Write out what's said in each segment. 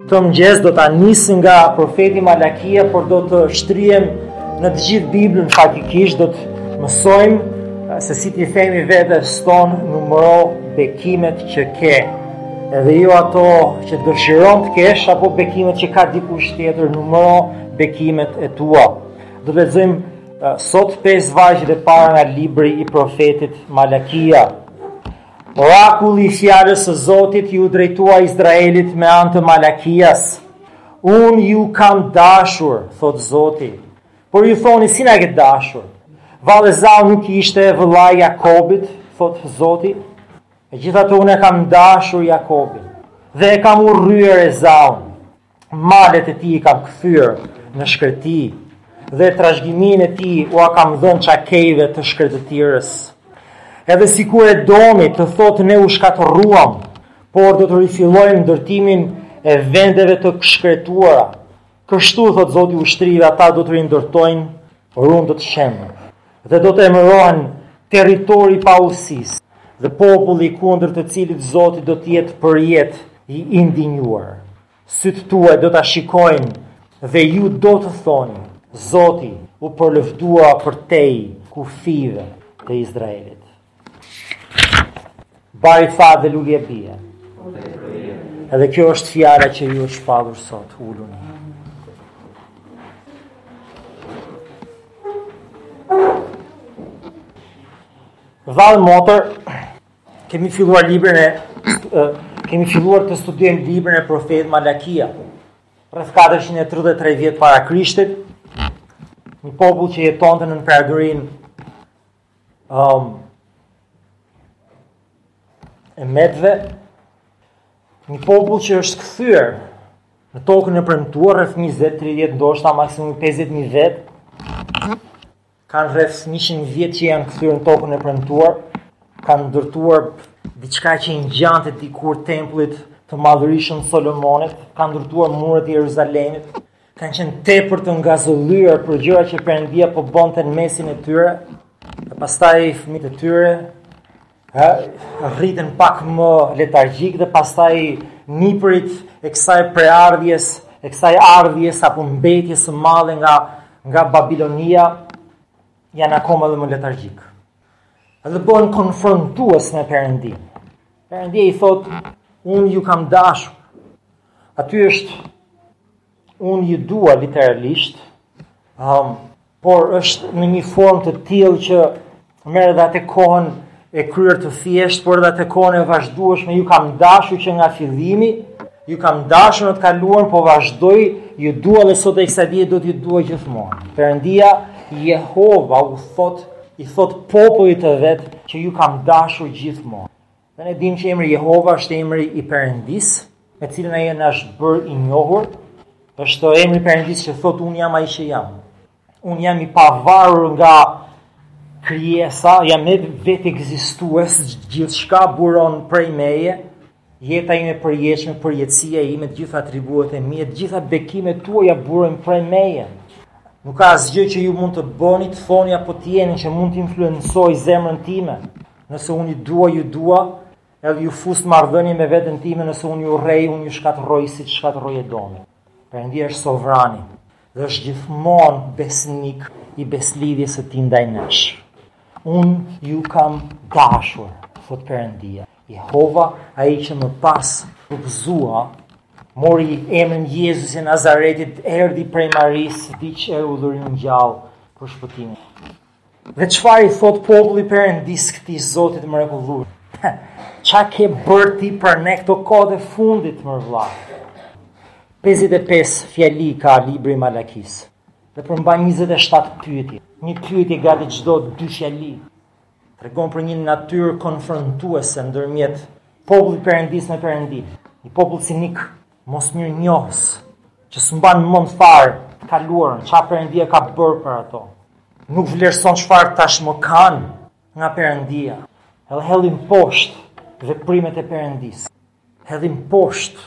Këtë mëngjes do ta nisim nga profeti Malakia, por do të shtrihem në të gjithë Biblën faktikisht do të mësojmë se si t'i themi vetes tonë numëro bekimet që ke edhe jo ato që dëshiron të kesh apo bekimet që ka dikush tjetër numëro bekimet e tua do të lexojmë uh, sot 5 vargjet e para nga libri i profetit Malakia Orakulli i fjalës së Zotit iu drejtua Izraelit me anë të Malakias. Unë ju kam dashur, thotë Zoti. Por ju thoni si na ke dashur? Vallë Ezau nuk ishte vëllai i Jakobit, thotë Zoti. Megjithatë unë e kam dashur Jakobin dhe e kam urryer Ezaun. Malet e tij i kam kthyer në shkreti dhe trashëgiminë e tij ua kam dhënë çakejve të shkretëtirës. Edhe sikur Edomi të thotë ne u shkatërruam, por do të rifillojmë ndërtimin e vendeve të shkretuara. Kështu, thotë Zoti i ushtrive, ata do të rindërtojnë por unë do të shemb, dhe do të emërohen territori i paudhësisë, dhe populli kundër të cilit Zoti do të jetë përjetë i indinjuar. Sytë tuaj do ta shikojnë dhe ju do të thoni, Zoti u përlëvdua përtej kufijve të Izraelit. Bari thahet dhe lulja bie. Edhe kjo është fjala që ju është shpallur sot, uluni. Vëlla, motër, kemi filluar librin e kemi filluar të studiojmë librin e profetit Malakia. Rreth 433 vjet para Krishtit, një popull që jetonte nën perandorinë um, e medëve, një popull që është kthyer në tokën e premtuar, rreth 20-30, ndoshta maksimum 50.000 vetë, kanë rreth 100 vjet që janë kthyer në tokën e premtuar, kanë ndërtuar diçka që i ngjante dikur tempullit të madhërishëm të Solomonit, kanë ndërtuar muret e Jeruzalemit, kanë qenë tepër të ngazëllyer për gjërat që Perëndia po bënte në mesin e tyre. E pastaj fëmijët e tyre rriten pak më letargjik dhe pastaj nipërit e kësaj prejardhjes, e kësaj ardhjes apo mbetjes së madhe nga nga Babilonia janë akoma dhe më letargjik. Dhe bëhen konfrontues me Perëndinë. Perëndia i thotë, "Unë ju kam dashur." Aty është Unë ju dua literalisht, um, por është në një formë të tillë që merr edhe atë kohën e kryer të thjeshtë, por edhe atë kohën e vazhdueshme, ju kam dashur që nga fillimi, ju kam dashur në të kaluarën, po vazhdoj, ju dua dhe sot e kësaj dite do t'ju dua gjithmonë. Perëndia Jehova u thotë, i thotë popullit të vet që ju kam dashur gjithmonë. Dhe ne dimë që emri Jehova është emri i Perëndisë, me të cilin ai na është bërë i njohur. Është emri i Perëndisë që thotë unë jam ai që jam. Unë jam i pavarur nga krijesa, jam me vetekzistues, gjithçka buron prej meje. Jeta ime e përjetshme, përjetësia ime, të gjitha atributet e mia, të gjitha bekimet tuaja burojnë prej meje. Nuk ka asgjë që ju mund të bëni, të thoni apo të jeni që mund të influencojë zemrën time. Nëse unë ju dua, ju dua, edhe ju fus në marrëdhënie me veten time, nëse unë ju urrej, unë ju shkatërroj siç shkatërroi Edomin. Perëndia është sovran dhe është gjithmonë besnik i besëlidhjes së tij ndaj nesh. Unë ju kam dashur, thotë Perëndia. Jehova, ai që më pas u mishërua, mori emrin Jezusi i Nazaretit, erdhi prej Marisë, vdiq e u ringjall për shpëtimin. Dhe çfarë i thotë populli i Perëndisë këtij Zoti të mrekulluar? Ça ke bërë ti për ne këto kohët e fundit, mër vëlla? 55 fjali ka libri i Malakisë, dhe përmban 27 pyetje. Një pyetje gati çdo dy fjali. Tregon për një natyrë konfrontuese ndërmjet popullit të Perëndisë me Perëndinë. Një popull cinik, Mosmirënjohës, që s'mban mend fare të kaluarën, ça Perëndia ka bërë për ato. Nuk vlerëson çfarë tashmë kanë nga Perëndia. Edhe hedhin poshtë veprimet e Perëndisë. Hedhin poshtë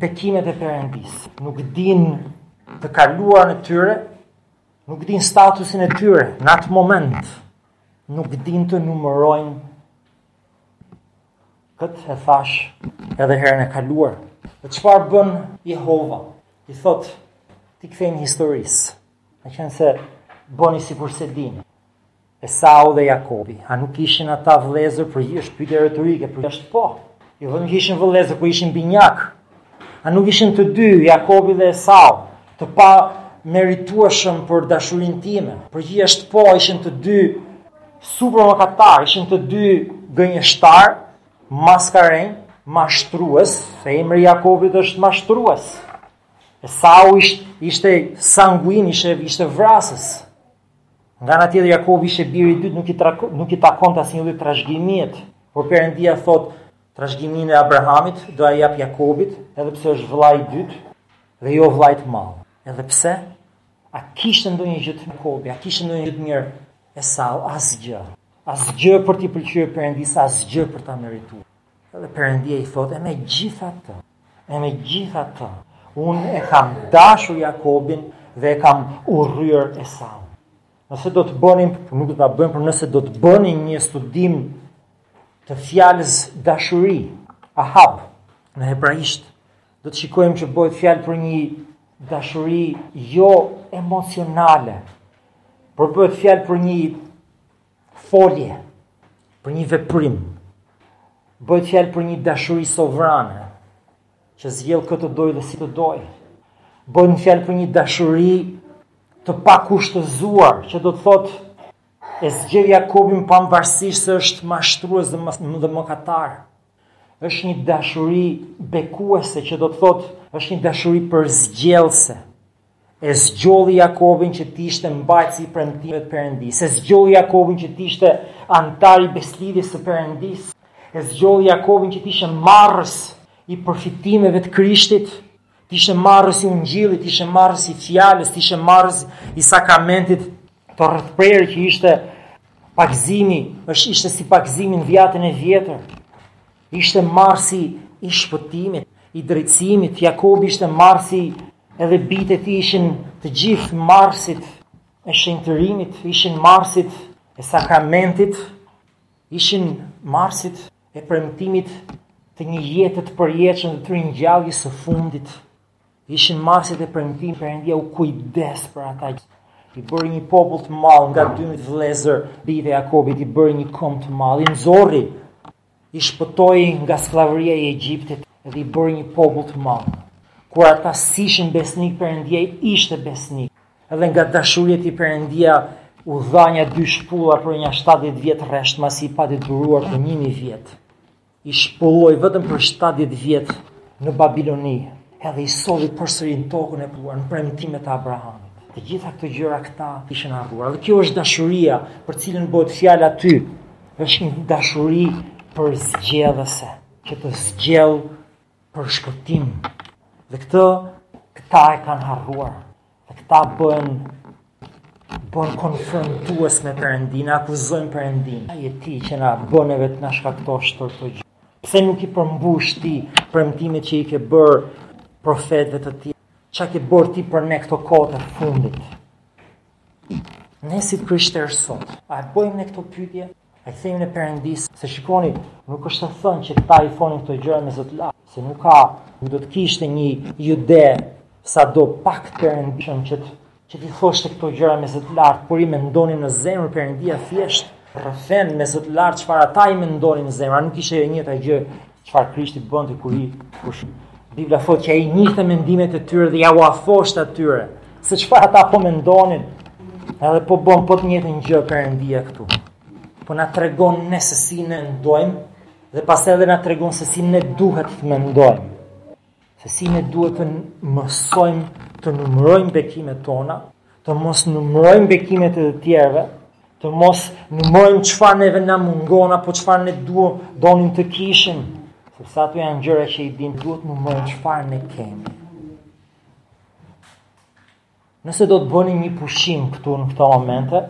bekimet e Perëndisë. Nuk dinë të kaluarën e tyre, nuk dinë statusin e tyre në atë moment. Nuk dinë të numërojnë Këtë e thashë edhe herën e kaluar. Dhe çfarë bën Jehova? I thotë, t'i kthehemi historisë. Meqenëse bëni sikur s'e dini. Esau dhe Jakobi, a nuk ishin ata vëllezër? Përgjigjja, është pyetje retorike, përgjigjja është po. Jo vetëm që ishin vëllezër, por ishin binjakë. A nuk ishin të dy, Jakobi dhe Esau, të pameritueshëm për dashurinë time? Përgjigjja është po, ishin të dy super mëkatarë, ishin të dy gënjeshtarë, maskarenj, mashtrues, se emri i Jakobit është mashtrues. Esau ishte, ishte sanguin, ishte, ishte vrasës. Nga ana tjetër, Jakobi ishte biri i dytë, nuk i, tra, nuk i takonte asnjë lloj trashëgimie, por Perëndia thotë, Trashëgiminë e Abrahamit do ia jap Jakobit, edhe pse është vëllai i dytë dhe jo vëllait të madh. Edhe pse, a kishte ndonjë gjë të Jakobi, a kishte ndonjë gjë të mirë Esau, asgjë. Asgjë për t'i pëlqyer Perëndisë, asgjë për ta merituar. Edhe Perëndia i thotë, e megjithatë, e megjithatë, unë e kam dashur Jakobin dhe e kam urryer Esau. Nëse do të bënim, nuk do ta bëjmë, por nëse do të bënim një studim të fjalës dashuri, ahab, në hebraisht, do të shikojmë që bëhet fjalë për një dashuri jo emocionale, por bëhet fjalë për një folje, për një veprim, bëhet fjalë për një dashuri sovrane, që zgjedh kë të dojë dhe si të dojë, bëhet fjalë për një dashuri të pakushtëzuar, që do të thotë E zgjedh Jakobin pavarësisht se është mashtrues dhe më dhe mëkatar. Është një dashuri bekuese që do të thotë është një dashuri përzgjedhëse. E zgjodhi Jakobin që të ishte mbajtës i premtimeve të Perëndisë. E zgjodhi Jakobin që të ishte anëtar i besëlidhjes së Perëndisë. E zgjodhi Jakobin që të ishte marrës i përfitimeve të Krishtit. Të ishte marrës i ungjillit, të ishte marrës i fjalës, të ishte marrës i sakramentit të rrethprerjes që ishte pagëzimi, është ishte si pagëzimi në Dhiatën e vjetër, ishte marrësi i shpëtimit, i drejtësimit, Jakobi ishte marrësi edhe bijtë e tij ishin të gjithë marrësit e shenjtërimit, ishin marrësit e sakramentit, ishin marrësit e premtimit të një jete të përjetshme dhe të ringjalljes së fundit. Ishin marrësit e premtim, Perëndia u kujdes për ata. I bëri një popull të madh nga 12 vëllezër, bijtë e Jakobit i bëri një komb të madh, i nxorri, i shpëtoi nga skllavëria e Egjiptit dhe i bëri një popull të madh. Kur ata s'ishin besnikë, Perëndia ishte besnik. Edhe nga dashuria e tij Perëndia u dha nja dy shpulla për nja 70 vjet rresht, masi i pati duruar për 1000 vjet. I shpulloi vetëm për 70 vjet në Babiloni, edhe i solli përsëri në tokën e premtuar, në premtimet e Abrahamit. Të gjitha këto gjëra këta kishin harruar. Dhe kjo është dashuria për cilën bëhet fjalë aty. Është një dashuri përzgjedhëse, që të zgjedh për shpëtim. Dhe këtë këta e kanë harruar. E këta bëhen, bëhen konfrontues me Perëndinë, akuzojnë Perëndinë. A je ti që na bën neve, të na shkaktosh këtë gjë. Pse nuk i përmbush ti premtimet që i ke bërë profetëve të tij? Ça ke bërë ti për ne këto kohët e fundit? Ne si të krishterë sot, a e bëjmë ne këto pyetje? E kthejmë në perëndisë, se shikoni, nuk është të thënë që këta i thonin këto gjëra me zë të lartë, se nuk ka, nuk do të kishte një jude sado pak të perëndishëm që të që t'i thoshte këto gjëra me zë të lartë, por i mendonin në zemër perëndia thjesht rrëfen me zë të lartë çfarë ata i mendonin në zemër, nuk ishte e njëjta gjë Çfarë Krishti bënte kur, ku Bibla thotë që ai njihte mendimet e tyre dhe ua thoshte atyre se çfarë ata po mendonin. Edhe po bën po të njëjtën gjë Perëndia këtu. Po na tregon ne se si mendojmë dhe pastaj edhe na tregon se si ne duhet të mendojmë. se si ne duhet të mësojmë të numërojmë bekimet tona, të mos numërojmë bekimet e të tjerëve, të mos numërojmë çfarë neve na mungon apo çfarë ne duam donim të kishim, sepse ato janë gjëra që i dimë, duhet të numërojmë çfarë ne kemi. Nëse do të bënim një pushim këtu në këto momente,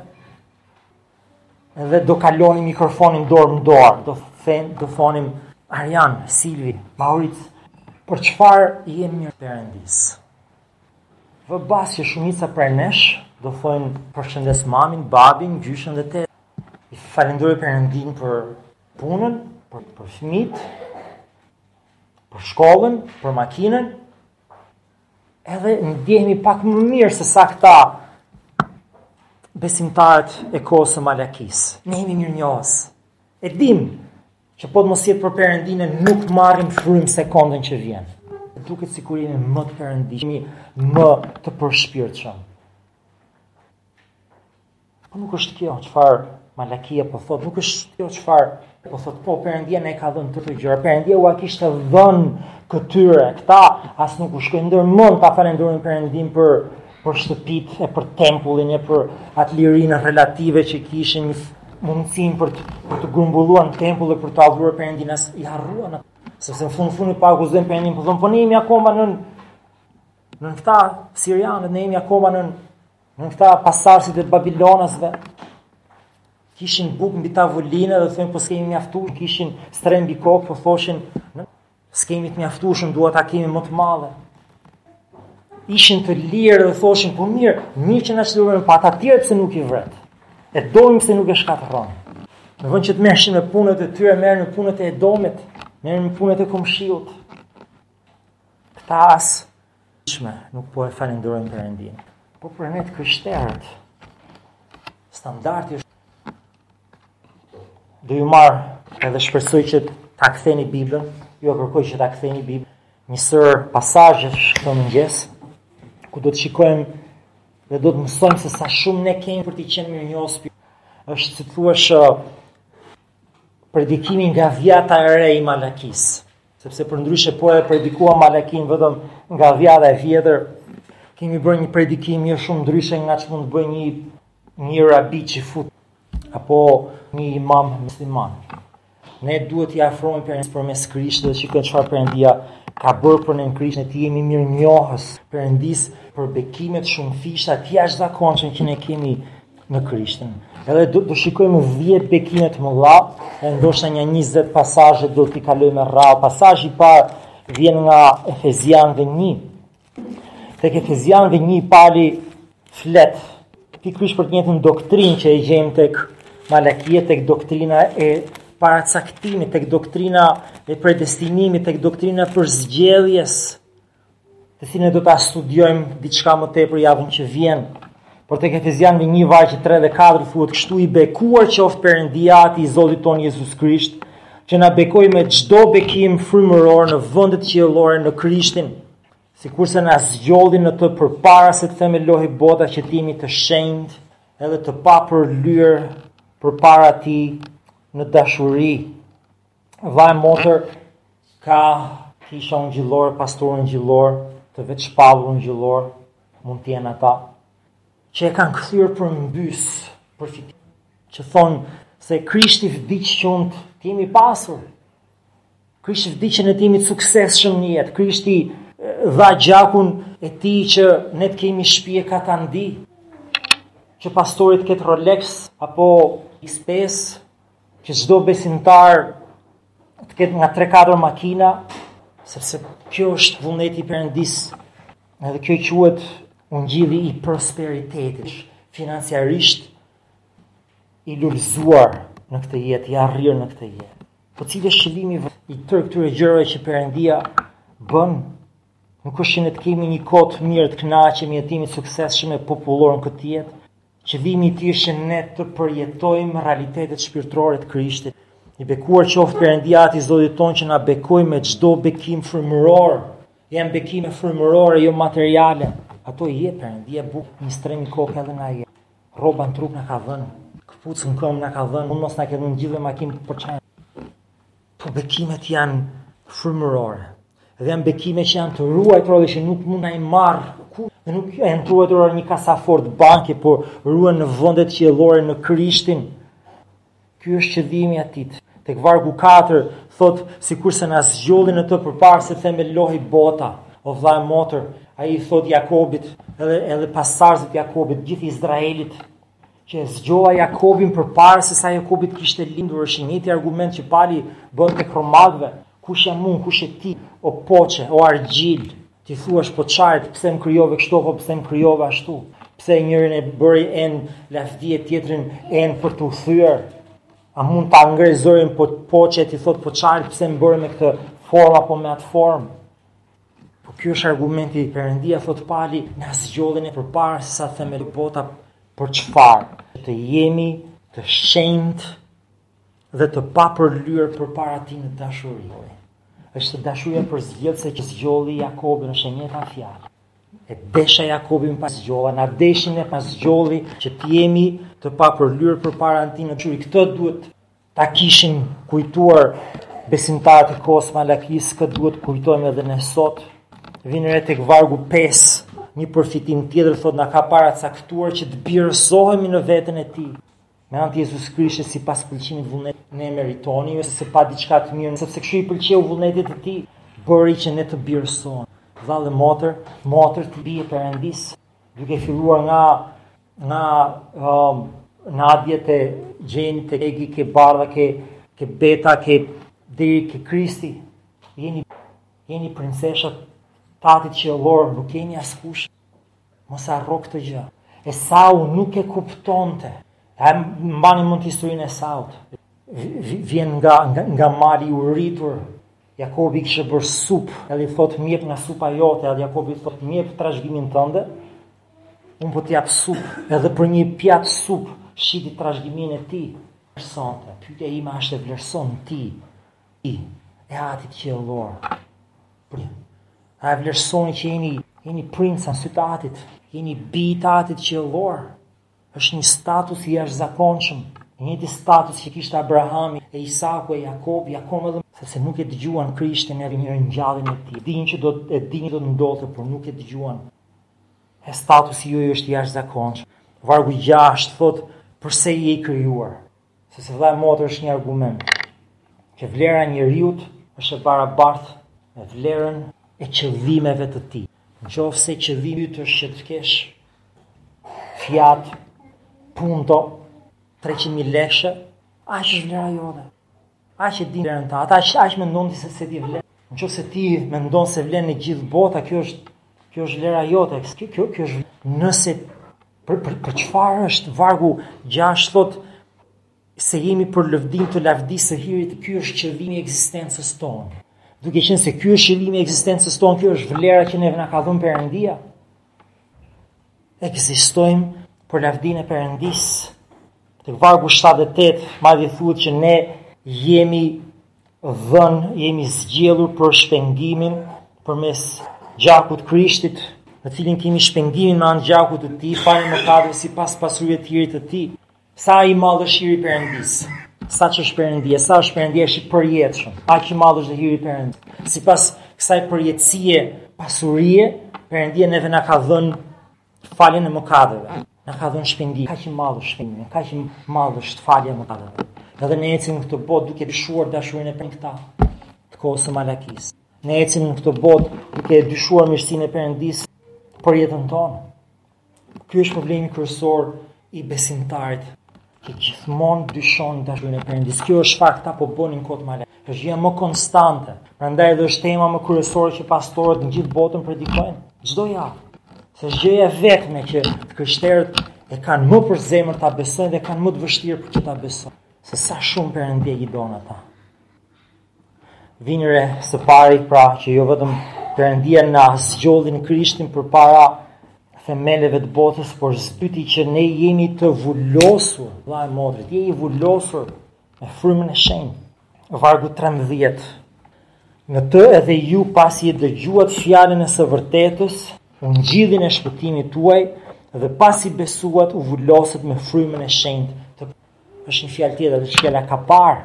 dhe do kalonim mikrofonin dorë më dorë, do them, do thonim Arjan, Silvi, Maurit, për çfarë jemi mirë perëndisë. Vë bas që shumica prej nesh do thonin përshëndes mamin, babin, gjyshen dhe te. E falenderoj perëndinë për punën, për për fëmijët, për shkollën, për makinën, Edhe ndjehemi pak më mirë se sa këta besimtarët e kohës së Malakisë. Ne jemi mirënjohës. E dim që po të mos jetë për perëndinë nuk marrim frymë sekondën që vjen. Duket sikur jemi më të perëndishëm, më të përshpirtshëm. Po nuk është kjo çfarë Malakia po thotë, nuk është kjo çfarë po thotë, po Perëndia na i ka dhënë këto gjëra. Perëndia ua kishte dhënë këtyre. Këta as nuk u shkon ndërmend ta falenderojnë Perëndinë për për shtëpitë e për tempullin e për atë lirinë relative që kishin mundësinë për të, për t'u grumbulluar në tempull e për të adhuruar Perëndinë se e harruan atë. Sepse në fund të fundit po akuzojnë Perëndinë, po thonë po ne jemi akoma nën nën këta asirianët, ne jemi akoma në Nën këta pasardhësit e Babilonasve, kishin bukë mbi tavolinë dhe thonë po s'kemi mjaft, kishin strehë mbi kokë, po thoshin s'kemi të mjaftueshme, duam ta kemi më të madhe. Ishin të lirë dhe thoshin po mirë, mirë që na çliron po ata tjerët pse nuk i vret. Edomin pse nuk e shkatërron. Në vend që të merrshin me punët e tyre, merren me punët e Edomit, merren me punët e komshiut. Këta as, shihni, nuk po e falenderojnë Perëndin. Po për ne të krishterët, standardi është do ju marr, edhe shpresoj që ta ktheni Biblën, ju a kërkoj që ta ktheni Biblën në një sërë pasazhesh këtë mëngjes, ku do të shikojmë dhe do të mësojmë se sa shumë ne kemi për t'i qenë mirënjohës. Është si të thuash predikimi nga dhjata e re i Malakis, sepse përndryshe po e predikuam Malakinë vetëm nga dhjata e vjetër, kemi bërë një predikim jo shumë ndryshe nga ç'mund të bëjë një, një rabi çifut, apo një imam musliman. Ne duhet t'i afrojmë Perëndisë përmes Krishtit dhe gjithë këtë çfarë Perëndia ka bërë për ne në Krisht, ne t'i jemi mirënjohës Perëndisë për bekimet shumëfishta, të jashtëzakonshme që ne kemi në Krishtin. Edhe do të shikojmë 10 bekime të mëdha, e ndoshta nja 20 pasazhe do t'i kalojmë me radhë. Pasazhi i parë vjen nga Efezianëve 1. Tek Efezianëve 1 Pali flet pikërisht për të njëjtën doktrinë që e gjejmë tek Malakia, tek doktrina e paracaktimit, tek doktrina e predestinimit, tek doktrina e përzgjedhjes. të cilën do ta studiojmë diçka më tepër javën që vjen. Por tek Efezianëve 1 vargjet 3 dhe 4 thuhet kështu i bekuar qoftë Perëndia Ati i Zotit tonë Jezus Krisht, që na bekoi me çdo bekim frymëror në vendet qiellore në Krishtin, sikurse na zgjodhi në të përpara se të themelohej bota që të jemi të shenjtë edhe të papërlyer përpara tij në dashuri. Vlla e motër ka kisha ungjillore, pastorë ungjillorë, të vetëshpallur ungjillorë, mund të jenë ata, që e kanë kthyer përmbys, për fitim, që thonë se Krishti vdiq që ne të jemi pasur, Krishti vdiq që ne të jemi të suksesshëm në jetë, Krishti dha gjakun e tij që ne të kemi shpi e katandi, që pastori të ketë Rolex, apo ispes, Që çdo besimtar të ketë nga 3-4 makina, sepse ky është vullneti i Perëndisë. Edhe kjo quhet ungjilli i prosperitetit, financiarisht i lulëzuar në këtë jetë, i arrirë në këtë jetë. Po cili është qëllimi i tërë këtyre gjërave që Perëndia bën? Nuk është që ne të kemi një kohë të mirë të kënaqemi, të jemi të suksesshëm e popullorë në këtë jetë, Qëllimi i tij është që ne të përjetojmë realitetet shpirtërore të Krishtit. I bekuar qoftë Perëndia Ati i Zotit tonë që na bekoi me çdo bekim frymëror. Janë bekime frymërore, jo materiale. Ato i jep Perëndia, bukë, një strehë mbi kokë edhe na jep. Rroba në trup na ka dhënë, këpucë në këmbë na ka dhënë, mund mos na ketë dhënë gjithë makinë për çajin. Po bekimet janë frymërore. Dhe janë bekime që janë të ruajtura dhe që nuk mund t'na i marrë kush dhe nuk janë të ruajtura në një kasafort banke, por ruhen në vendet qiellore në Krishtin. Ky është qëllimi i atit. Tek vargu 4 thotë sikurse na zgjodhi në të përpara se themelohej bota. O vëlla e motër, ai i thotë Jakobit, edhe edhe pasardhësve të Jakobit, gjithë Izraelit, që e zgjodha Jakobin përpara sesa Jakobi të kishte lindur është i njëjti argument që Pali bën tek Romakëve, kush jam unë, kush je ti, o poçe, o argjil, t'i thuash poçarit, pse më krijove kështu, apo pse më krijove ashtu, pse njërin e bëri enë lavdie e tjetrin enë për t'u thyer, a mund ta ngrerë zërin po, poçe, t'i thotë poçarit, pse më bëre me këtë formë apo me atë formë, Po ky është argumenti, Perëndia, thotë Pali, na zgjodhi ne përpara sesa të themelohej bota për çfarë? Të jemi të shenjtë dhe të papërlyer përpara tij në dashuri. Është dashuria përzgjedhëse që zgjodhi Jakobin është e njëjta fjalë. E desha Jakobin pra e zgjodha, na deshi ne pra na zgjodhi që të jemi të papërlyer përpara tij në dashuri. Këtë duhet Ta kishin kujtuar besimtarët e kohës së Malakisë, këtë duhet të kujtojmë edhe ne sot. Vini re tek vargu 5, një përfitim tjetër thotë na ka paracaktuar që të birësohemi në veten e tij. Me anë të Jezus Krishtit sipas pëlqimit të vullnetit ne meritonim, ose se pa diçka të mirë, sepse kështu i pëlqeu vullnetit të tij, bëri që ne të birësohemi. Vëlla e motër, motër je bijë e Perëndisë, duke filluar nga Nga um, Nadja te Xheni te Egi ke Bardha ke, ke Beta ke deri ke Kristi jeni, jeni princeshat e atit qiellor nuk jeni askush mos e harro këtë gjë Esau nuk e kuptonte e mbani mend historinë e Esaut vjen nga, nga, nga mali i uritur Jakobi kishte bërë supë, edhe i thotë më jep nga supa jote, edhe Jakobi thotë më jep trashëgiminë tënde, Unë po t'jap supë, edhe për një pjatë supë, shiti trashëgiminë e tij, vlerësonte. Pyetja ime është a e vlerëson ti, ti, e atit qiellor. Pra, a e vlerësoni që jeni, jeni princa në sytë e atit, jeni bijtë e atit qiellor. është një status i jashtëzakonshëm, i njëjti status që kishte Abrahami, e Isaku, e Jakobi, akoma edhe sepse nuk e dëgjuan Krishtin e as ringjalljen e tij. E dinin që do të, e dinin do të ndodhë, por nuk e dëgjuan. E statusi juaj është i jashtëzakonshëm. Vargu gjashtë thotë përse je i krijuar. Sepse vëlla e motër është një argument që vlera e njeriut është e barabartë me vlerën e qëllimeve të tij. Në qoftë se qëllimi yt është që të kesh Fiat Punto, 300.000 leshe, aq është vlera jote. Aq e din vlerën ti, ata aq aq mendon ti se ti vlen. Në qoftë se ti mendon se vlen gjithë bota, kjo është kjo është vlera jote. Kjo kjo kjo është nëse për për për çfarë është vargu 6 thotë se jemi për lëvdim të lavdisë së hirit, ky është qëllimi i ekzistencës tonë. Duke qenë se ky është qëllimi i ekzistencës tonë, kjo është vlera që neve na ka dhënë Perëndia. Ekzistojmë për lavdinë e Perëndisë. Tek vargu 7 8, madje thuhet që ne jemi dhënë, jemi zgjedhur për shpengimin përmes gjakut të Krishtit, në cilin kemi shpengimin me anë të gjakut të tij, faljen e mëkateve sipas pasurisë së hirit të tij. Sa i madh është hiri i Perëndisë? Sa që është Perëndia, sa është Perëndia është i përjetshëm. Aq i madh është hiri i Perëndisë. Sipas kësaj përjetësie, pasurie, Perëndia neve na ka dhënë faljen e mëkateve. Na ka dhënë shpengim. Kaq i madh është shpengimi, kaq i madhe është falja e mëkateve. Edhe ne ecim në këtë botë duke dyshuar dashurinë e Perëndisë. Të kohës së Malakisë. Ne ecim në këtë botë duke dyshuar mirësinë e Perëndisë për jetën tonë. Ky është problemi kryesor i besimtarit, që gjithmonë dyshon dashurinë e Perëndisë. Kjo është fakt, ta po bënin kot madje. Është gjëja më konstante. Prandaj edhe është tema më kryesore që pastorët në gjithë botën predikojnë çdo javë. Se është gjëja e vetme që të krishterët e kanë më për zemër ta besojnë dhe kanë më të vështirë për që ta besojnë. Se sa shumë Perëndia i do ata. Vini re së pari pra që jo vetëm Perëndia na zgjodhi në Krishtin përpara themeleve të botës, por së dyti që ne jemi të vulosur, vëlla e motër, ti je i vulosur me frymën e shenjtë. Vargu 13. Në të edhe ju pasi e dëgjuat fjalën e së vërtetës, ungjillin e shpëtimit tuaj dhe pasi besuat u vulosët me frymën e shenjtë. është një fjalë tjetër, është fjala kapar,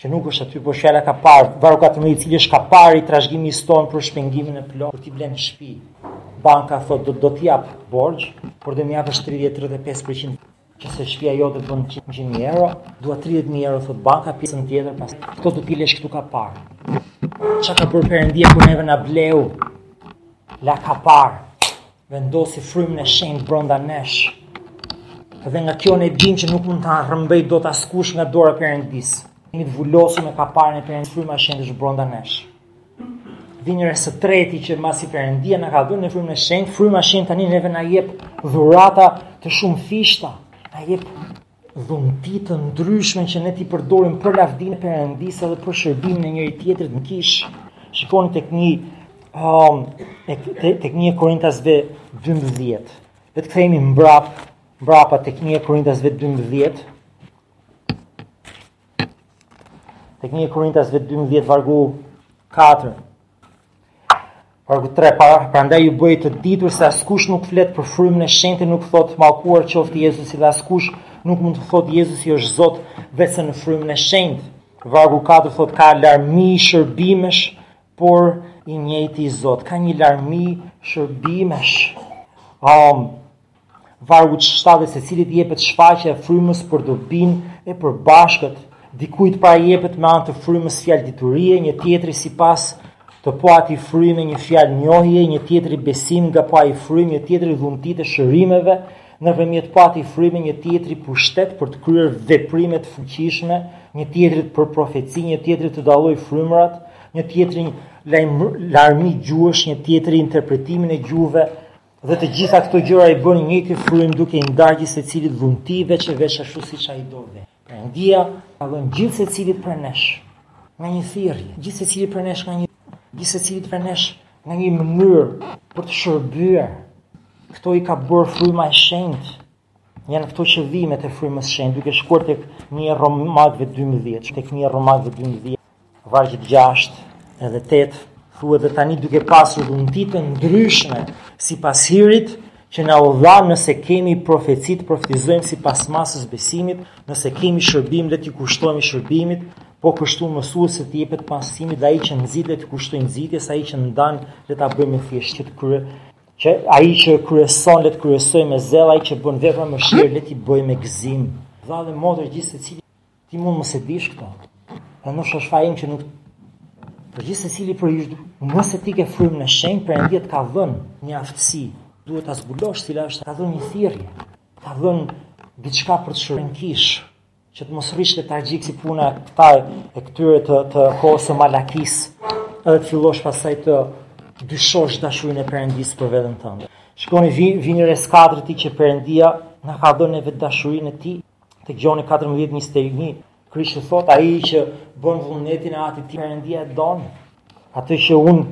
që nuk është aty, por fjala kapar, vargu 14, i cili është kapari i trashëgimisë sonë për shpengimin e plotë, pra ti blen një shpi. Banka thotë, do, do t'i jap borxh, por do më japësh 30-35%, qoftë se shpia jote bën 100.000 euro, dua 30.000 euro, thotë banka, pjesën tjetër, pra, këto do t'i lësh këtu kapar. Ça ka bërë Perëndia për neve? Na bleu, la kapar. Vendosi frymën e shenjtë brenda nesh. Dhe nga kjo ne dimë që nuk mund të rrëmbejë dot askush nga dora e Perëndisë. Jemi të vulosur me kaparin e Perëndisë fryma e shenjtë është brenda nesh. Vini re së treti që mbasi Perëndia na ka dhënë frymën e shenjtë, fryma e shenjtë tani neve na jep dhurata të shumëfishta, na jep dhunti të ndryshme që ne t'i përdorim për lavdinë e Perëndisë edhe për shërbimin e njëri-tjetrit në kishë. Shikoni tek një um, tek, tek një Korintasve 12. Le të kthehemi mbrap, mbrapa tek një Korintasve 12. Te një Korintasve 12 vargu 4. Vargu 3 para, prandaj ju bëj të ditur se askush nuk flet në frymën e shenjtë, nuk thot mallkuar qoftë Jezusi dhe askush nuk mund të thot Jezusi është Zot veçse në frymën e shenjtë. Vargu 4 thot ka larmi shërbimesh, por i njëjti Zot. Ka një larmi shërbimesh. Um, Vargu shtatë secilit jepet shfaqja e frymës për dobinë e përbashkët, dikujt pra jepet me anë të frymës fjalë diturie, një tjetri sipas të po atij fryme një fjalë njohjeje, një tjetri besim nga po ajo frymë, një tjetri dhuntitë e shërimeve nëpërmjet po atij fryme, një tjetri pushtet për të kryer veprime të fuqishme, një tjetrit për profeci, një tjetri të dallojë frymërat, një tjetri larmi gjuhësh, një tjetri interpretimin e gjuhëve, Dhe të gjitha këto gjëra i bën i njëjti frymë duke i ndarë gjithsecilit dhunti veç e veç ashtu siç ai do dhe. Perëndia ka dhënë gjithsecilit prej nesh nga një thirrje, gjithsecilit prej nesh nga një gjithsecilit prej nesh nga një mënyrë për të shërbyer. Këto i ka bërë fryma e shenjtë Janë këto qëllimet e frymës së shenjtë, duke shkuar tek një Romakëve 12, tek një Romakëve 12, vargjet 6 edhe 8, thuhet dhe tani duke pasur dhunti të ndryshme sipas hirit që na u dha nëse kemi profeci të profetizojmë sipas masës së besimit, nëse kemi shërbim le t'i kushtohemi shërbimit, po kështu mësuesi t'i jepet mësimit dhe ai që nxit le t'i kushtohet nxitjes, ai që ndan le ta bëjë me thjeshtësi ai që krye Që ai që kryeson le të kryesojë me zell, ai që bën vepra mëshire le t'i bëjë me gëzim. Vëlla dhe motër gjithsecili ti mund mos i dish këto. Pra nuk është faji im që nuk por gjithsecili prej jush nëse ti ke frymën e shenjtë, Perëndia të ka dhënë një aftësi, duhet ta zbulosh cila është, të ka dhënë një thirrje, të ka dhënë diçka për të shërbyer në kishë. Që të mos rrish tragjik si puna e këtaj e këtyre të, të kohës së Malakisë, edhe të fillosh pastaj të dyshosh dashurinë e perëndisë për veten tënde. Shikoni vi, vini re se ka treguar që perëndia na ka dhënë neve dashurinë e tij. Te Gjoni 14:21. Krishti thot ai që bën vullnetin e atit tim perëndia e don. Atë që unë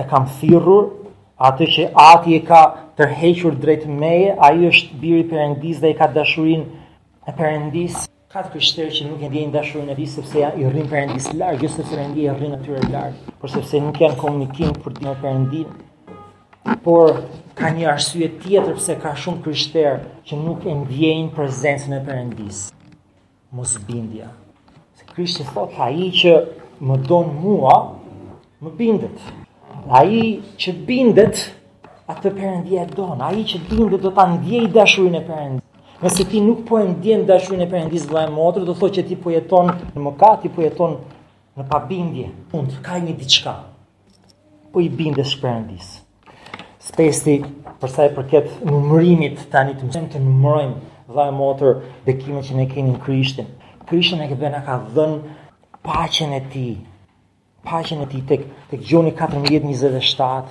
e kam thirrur, atë që ati e ka tërhequr drejt meje, ai është biri i perëndisë dhe e ka dashurinë e perëndisë ka të krishterë që nuk e ndjejnë dashurinë e tij sepse i rrinë perëndisë larg, jo sepse perëndia i rri atyre larg, por sepse nuk janë në komunikim përditë me perëndinë. Por ka një arsye tjetër pse ka shumë krishterë që nuk e ndjejnë prezencën e perëndisë. Mosbindja. Se Krishti thot ai që më don mua, Më bindet. Ai që bindet, atë Perëndia e don. Ai që bindet do ta ndjejë dashurinë e Perëndisë. Nëse ti nuk po e ndjen dashurinë e Perëndisë vëlla e motër, do thotë që ti po jeton në mëkat, ti po jeton në pabindje. Mund ka një diçka. Po i bindesh Perëndisë. Së pesti, për sa i përket numërimit tani të mësojmë të numërojmë vëlla e motër bekimin që ne kemi në Krishtin. Krishti na ka dhënë paqen e tij, Paqen e tij tek tek Gjoni 14:27,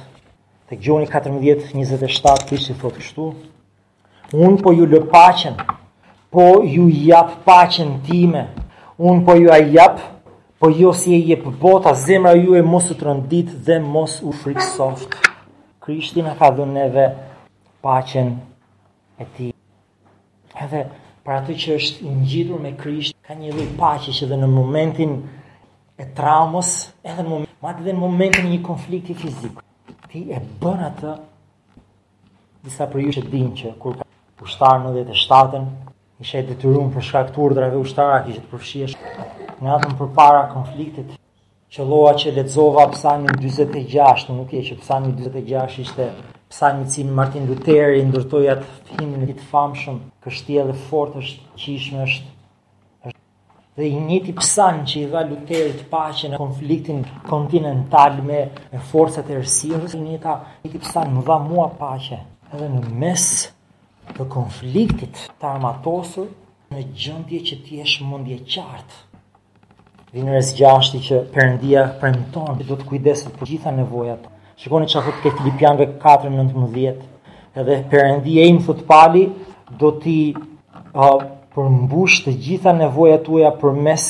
tek Gjoni 14:27 Krishti thotë kështu: Unë po ju lë paqen, po ju jap paqen time. Unë po jua jap, po jo si e jep bota, zemra juaj mos u tronditë dhe mos u frikësoftë. Krishti na ka dhënë neve paqen e tij. Edhe për atë që është i ngjitur me Krisht, ka një lloj paqe që edhe në momentin e traumës, edhe në madje edhe në momentin e një konflikti fizik. Ti e bën atë disa prej jush e dinë që kur kam ushtar në 97-ën, ishe i detyruar për shkak të urdhrave ushtarake që të përfshihesh në atë përpara konfliktit Qëlloi që lexova Psalmin 46, nuk e di që Psalmi 46 ishte Psalmi mbi cilin Martin Luteri ndërtoi atë himnin e tij të famshëm, kështjellë e fortë, gjithashtu është dhe i njëti psalm që i dha Luterit paqe në konfliktin kontinental me, me forcat e errësirës, i njëta, njëti psalm më dha mua paqe edhe në mes të konfliktit të armatosur në gjendje që të jesh mendjeqartë. Vini re së gjashti që Perëndia premton që do të kujdeset për gjithë nevojat. Shikoni çfarë thotë ke Filipianëve 4:19. Edhe Perëndia im thotë Pali do t'i uh, përmbushë të gjitha nevojat tuaja përmes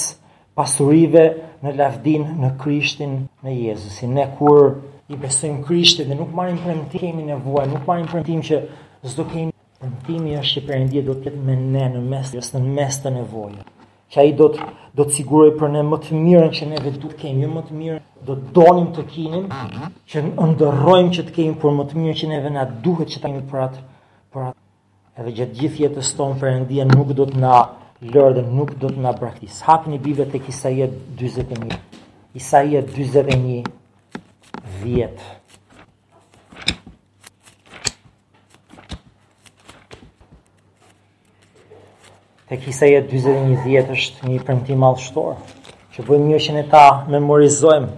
pasurive në lavdinë në Krishtin Jezus. Ne kur i besojmë Krishtit dhe nuk marrim premtim s'kemi nevoja, nuk marrim premtim që s'do kemi Premtimi është që Perëndia do të jetë me ne në mes, në mes të nevojave. Që ai do të do të sigurojë për ne më të mirën që neve duhet të kemi, jo më të mirën do të donim të kemi, mhm. që ëndërrojmë që të kemi por më të mirën që neve na duhet që të kemi për atë për atë. Edhe gjatë gjithë jetës tonë Perëndia nuk do të na lërë dhe nuk do të na braktisë. Hapni Biblën tek Isaia 41. Isaia 41 10. Tek Isaia 41 10 është një premtim madhështor, që bëjmë mirë që ne ta memorizojmë,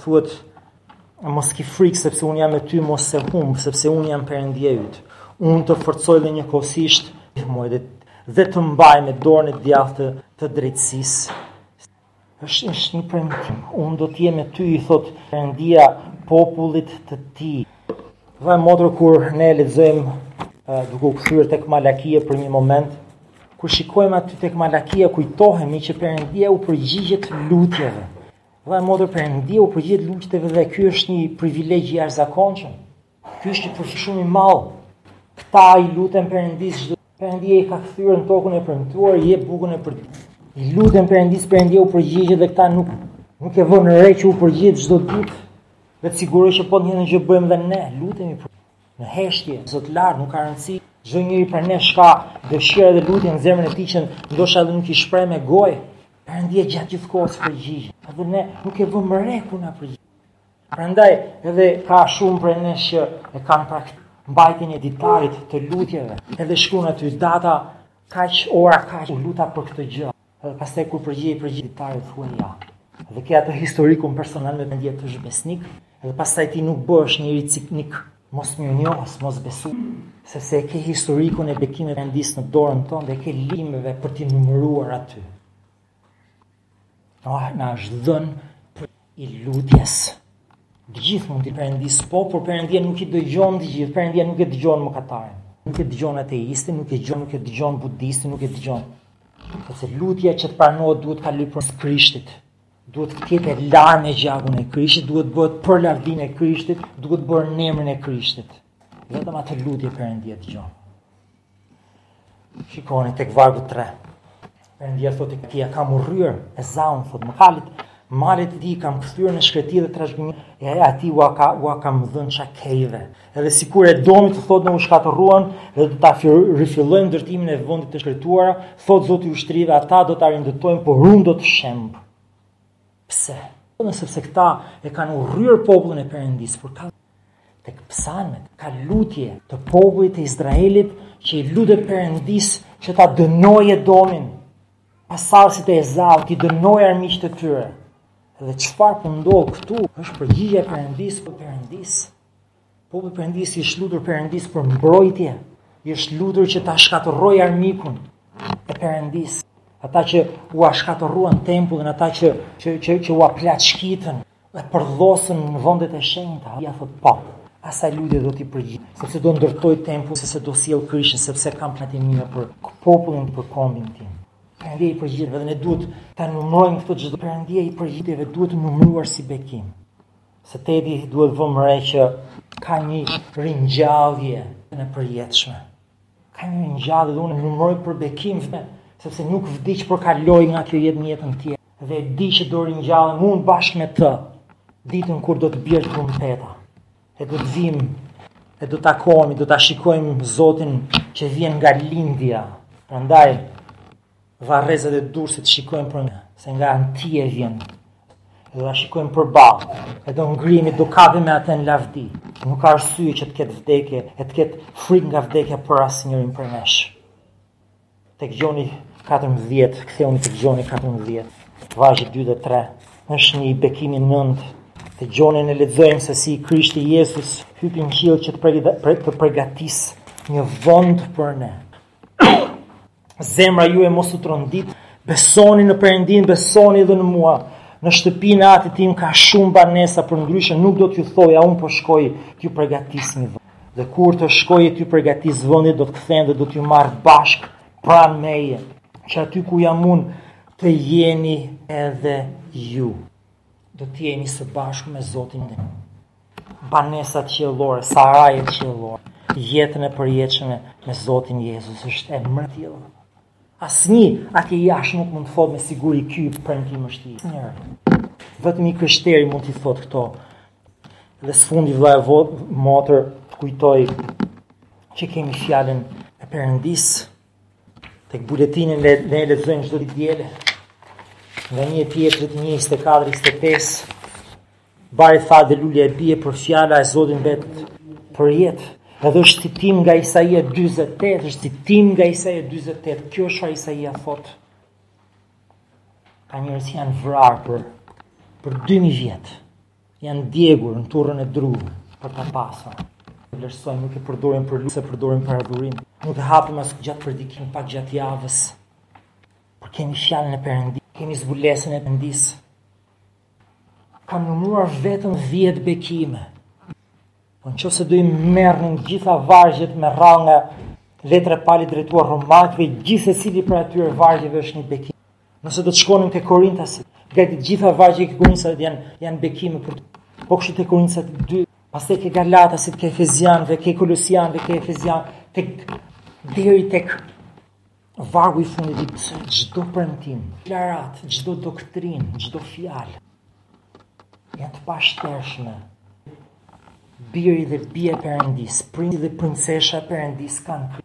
thuhet, mos ki frikë, sepse unë jam me ty, mos e humb, sepse unë jam Perëndia yt, unë të forcoj dhe njëkohësisht, dhe të mbaj me dorën e djathtë të drejtësisë, Është është një premtim. Unë do të jem me ty, i thot Perëndia popullit të tij. Vëlla, motër, kur ne lexojmë duke u kthyer tek Malakia për një moment, kur shikojmë aty tek Malakia kujtohemi që Perëndia u përgjigjet lutjeve. Vëlla, motër, Perëndia u përgjigjet lutjeve dhe ky është një privilegj i jashtëzakonshëm. Ky është një përfitim shumë i madh. Këta i luten Perëndis çdo Perëndia i ka kthyer në tokën e premtuar, i jep bukën e për. I luten Perëndis Perëndia u përgjigjet dhe këta nuk nuk e vënë re që u përgjigjet çdo ditë. Dhe të siguroj që po të njëjtën gjë bëjmë dhe ne, lutemi për në heshtje, zë të lartë nuk ka rëndësi. Çdo njeri prej nesh ka dëshira dhe lutje në zemrën e tij që ndoshta edhe nuk i shpreh me gojë. Perëndia gjatë gjithë kohës përgjigj. Edhe ne nuk e vëmë re kur na përgjigj. Prandaj edhe ka shumë prej nesh që e kanë praktikë mbajtjen e ditarit të lutjeve. Edhe shkruan aty data kaq ora kaq u luta për këtë gjë. Edhe pastaj kur përgjigj përgjigj ditarit thua ja. Dhe ke atë historikun personal Perëndia të është besnik, edhe pastaj ti nuk bëhesh njeri cinik mosmirënjohës, mosbesues, sepse e ke historikun e bekimeve të Perëndisë në dorën tonë dhe bekimeve për t'i numëruar aty. Ah, na është dhën për i lutjes. Të gjithë mund t'i perëndis, po, por perëndia nuk i dëgjon të gjithë, perëndia nuk e dëgjon mëkatarin. Nuk e dëgjon ateistin, nuk e dëgjon, nuk e dëgjon budistin, nuk e dëgjon. Sepse lutja që të pranohet duhet të kalojë për Krishtit. Duhet të jetë e larë me gjakun e Krishtit, duhet të bëhet për lavdin e Krishtit, duhet bërë në emrin e Krishtit. Vetëm atë lutje perëndia dëgjon. Shikoni tek vargu 3. Perëndia thotë ti e kam urryer Ezaun thot Malakia, malet e tij kam kthyer në shkreti dhe trashëgiminë e tij ua ka ua kam dhënë çakejve. Edhe sikur Edomi të thotë ne u shkatërruam dhe do ta rifillojmë ndërtimin e vendeve të shkretuara, thot Zoti i ushtrive, ata do ta rindërtojnë, por unë do të shemb. Pse? Dhe sepse këta e kanë urryer popullin e Perëndisë, por ka tek psalmet ka lutje të popullit të Izraelit që i lutet Perëndisë që ta dënojë Edomin, pasardhësit e Ezaut, t'i dënojë armiqtë e tyre. Dhe çfarë po ndodh këtu? Është përgjigja e Perëndisë për Perëndisë. Populli perëndis i është lutur perëndis për mbrojtje, i është lutur që ta shkatërroj armikun e perëndis. Ata që ua shkatërruan tempullin, ata që që që, që u plaçkitën, dhe përdhosën vendet e shenjta, ja thot po. Asaj lutje do t'i përgjigj, sepse do ndërtoj tempull, sepse do sjell Krishtin, sepse kam plan të mirë për popullin, për kombin tim. Perëndia i përgjigj dhe ne duhet ta numërojmë këtë çdo perëndia i përgjigjet dhe duhet numëruar si bekim. Së teti duhet të vëmë re që ka një ringjallje të përjetshme. Ka një ringjallje dhe unë numëroj për bekim, sepse nuk vdiq por kaloi nga kjo jetë në jetën tje. Dhe di që do ringjallem unë bashkë me të, ditën kur do të bjerë trumpeta. E do të vijmë, e do të takohemi, do ta shikojmë Zotin që vjen nga lindja. Prandaj, Varrezat e Durrësit shikojnë për ne, se nga andej ai vjen. Do ta shikojmë përballë, e do ngrihemi do kapemi me atë në lavdi. Nuk ka arsye që të ketë vdekje, e të ketë frikë nga vdekja për asnjërin prej nesh. Tek gjoni 14, kthehuni tek Gjoni 14, vargu 2 dhe 3, është një bekim i nëntë, te Gjoni ne lexojmë se si Krishti Jezus hipi në qiell që të, të pregatisë një vënd për ne. Zemra juaj mos u tronditë, besoni në Perëndinë, besoni edhe në mua, në shtëpinë e atit tim ka shumë banesa, përndryshe, nuk do t'ju thoja, unë po shkoj t'ju pregatis një vënd. Dhe kur të shkoj e t'ju pregatis vëndin, do të kthehem dhe do t'ju marr bashkë pranë meje, që aty ku jam unë të jeni edhe ju. Do të jemi së bashku me Zotin dhe. Banesat qiellore, sarajet qiellore, jetën e përjetshme me Zotin Jezus është e mbërtjellë. Asnjë atje jashtë nuk mund të thotë me siguri ky premtim është i imi. Vetëm i krishteri mund t'i thotë këto. Dhe së fundi vëlla e mot, motër, të kujtoj që kemi fjalën e Perëndisë, Tek buletini ne, ne lexojmë çdo të diele. Nga një e Pjetrit 24 25 Bari thahet dhe lulja bie por fjala e Zotit mbetet përjetë. Edhe është citim nga Isaia 40 8, është citim nga Isaia 40 8. Kjo është çfarë Isaia thotë. Ka njerëz që janë vrarë për për 2000 vjet. Janë djegur në turrën e druve për ta pasur. Vlerësojmë, nuk e përdorim për luks, e përdorim për adhurim. Nuk e hapim as gjatë predikimit, pak gjatë javës. Por kemi fjalën e Perëndisë, kemi zbulesën e Perëndisë. Kam numëruar vetëm 10 bekime. Po në qoftë se do i merrnim gjitha vargjet me radhë nga letra e Palit drejtuar romakëve, gjithsecili prej atyre vargjeve është një bekim. Nëse do të shkonim te Korintasit, nga të gjitha vargjet e Korintasit janë janë bekime për ne, po kështu te Korintasit dy, pastaj te Galatasit, te Efezianëve, te Kolosianëve, te Efezian, te deri tek vargu i fundit i çdo premtim, deklaratë, çdo doktrinë, çdo fjalë. Janë të pashtershme. Biri dhe bija e Perëndisë, princi dhe princesha e Perëndisë kanë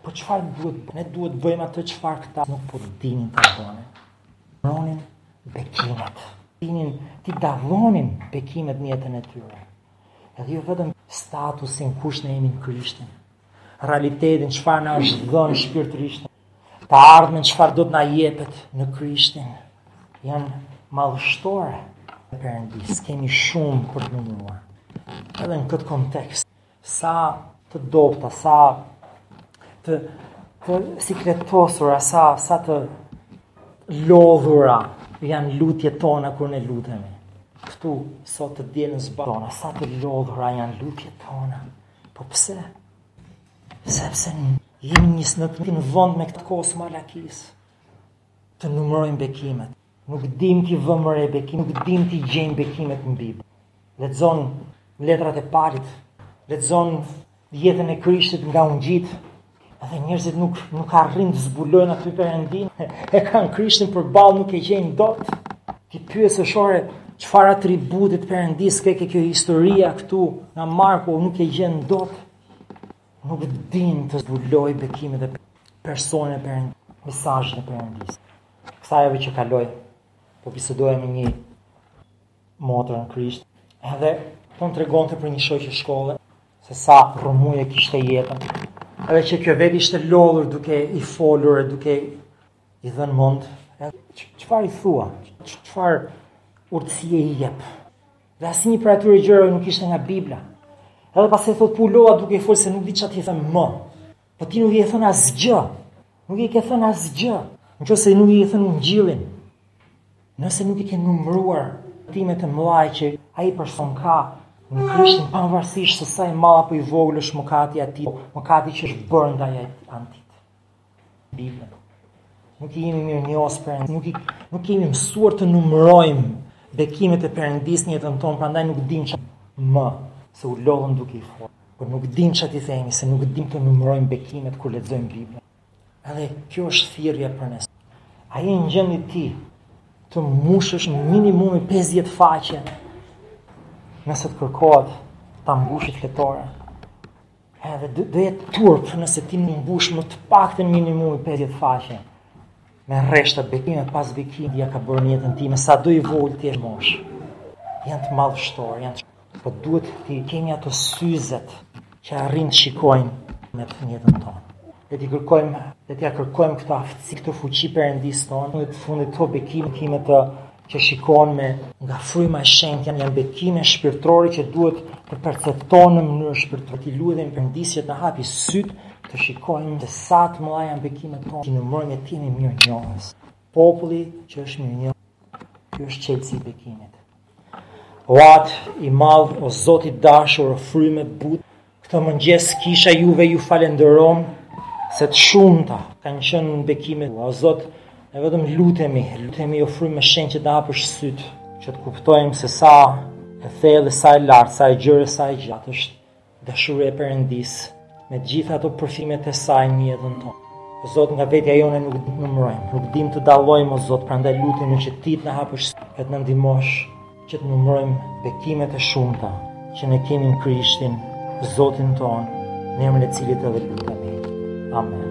Po çfarë duhet bëjmë? Ne duhet të bëjmë atë çfarë këta nuk po dinin ta bënin. numëronin bekimet. Dinin t'i dallonin bekimet në jetën e tyre. Edhe jo vetëm statusin kush ne jemi në Krishtin. Realitetin çfarë na është dhënë shpirtërisht. Të ardhmen çfarë do të na jepet në Krishtin. Janë madhështore. Perëndisë, kemi shumë për të menduar. Edhe në këtë kontekst Sa të dobta, sa të të sikletosura, sa sa të lodhura janë lutjet tona kur ne lutemi. Këtu sot të dielën zbatojmë, sa të lodhura janë lutjet tona. Po pse? Sepse jemi njësoj të zënë vend me këta të kohës së Malakisë të numërojnë bekimet. Nuk dimë t'i vëmë re bekimet, nuk dimë t'i gjejmë bekimet në Bibël. Lexon letrat e Palit, lexon jetën e Krishtit nga ungjijtë, dhe njerëzit nuk nuk arrijnë të zbulojnë aty Perëndinë, e kanë Krishtin përballë nuk e gjejnë dot. Ti pyes o shoqe çfarë atributi të Perëndisë ke te kjo historia këtu nga Marku nuk e gjen dot. Nuk dinë të zbulojnë bekimet e personit të Perëndisë, mesazhin e Perëndisë. Kësaj jave që kaloi, po bisedoja me një motër në Krisht, edhe po më tregonte për një shoqe shkolle, se sa rrëmujë e kishte jetën, edhe që kjo vetë ishte lodhur duke i folur e duke i dhënë mund, çfarë i thua, çfarë urtësie i jep, dhe asnjë prej atyre gjërave nuk ishte nga Bibla, edhe pastaj thotë po u lodha duke i folë se nuk di ç't'i them më, Po ti nuk i ke thënë asgjë, nuk i ke thënë asgjë, në qoftë se nuk i ke thënë ungjillin, nëse nuk i ke numëruar bekimet e mëdha që ai person ka në Krishtin pavarësisht se sa i madh apo i vogël është mëkati i tij, mëkati që është bërë ndaj atij. Biblën. Nuk i jemi mirënjohës, por nuk i, nuk kemi mësuar të numërojmë bekimet e Perëndisë në jetën tonë, prandaj nuk dimë, themi se u lodhëm duke i folur. Por nuk dimë ç't'i themi, se nuk dimë të numërojmë bekimet kur lexojmë Biblën. Edhe kjo është thirrje për ne. A je në gjendje ti të mbushësh në minimum 50 faqe nëse të kërkohet ta mbushësh fletoren. Edhe do të jetë turp nëse ti nuk mbush më të paktën minimumi 50 faqe. Me rreshta bekime pas bekimit që ka bërë në jetën time sado i vogël ti në moshë. Janë madhështore, janë të Po duhet t'i kemi ato syzet që arrin të shikojnë në jetën tonë. Dhe t'i kërkojmë, dhe t'ia kërkojmë këtë aftësi, këtë fuqi Perëndisë tonë, në fund të fundit bekimet që shikojmë nga Fryma e shenjtë janë janë bekime shpirtërore që duhet të perceptohen në mënyrë shpirtërore. T'i lutemi Perëndisë të hapi sytë të shikojmë se sa të mëdha janë bekimet tona. T'i numërojmë, të jemi mirënjohës. Populli që është mirënjohës, ky është çelësi i bekimit. O Atë i madh o Zot i dashur o Frymë e butë këtë mëngjes kisha juaj ju falënderon se të shumta kanë qenë bekimet o Zot ne vetëm lutemi lutemi o Frymë e Shenjtë që të hapësh sytë që të kuptojmë se sa e thellë sa e lartë sa e gjerë sa e gjatë është Dashuria e Perëndisë, me të gjitha ato përfitimet e saj në jetën tonë. O Zot, nga vetja jonë nuk dimë të numërojmë, nuk dimë të dallojmë, o Zot, prandaj lutemi që ti të na hapësh e të na ndihmosh që të numërojmë bekimet e shumta që ne kemi në Krishtin, Zotin tonë, në emrin e cilit edhe lutemi. Amen.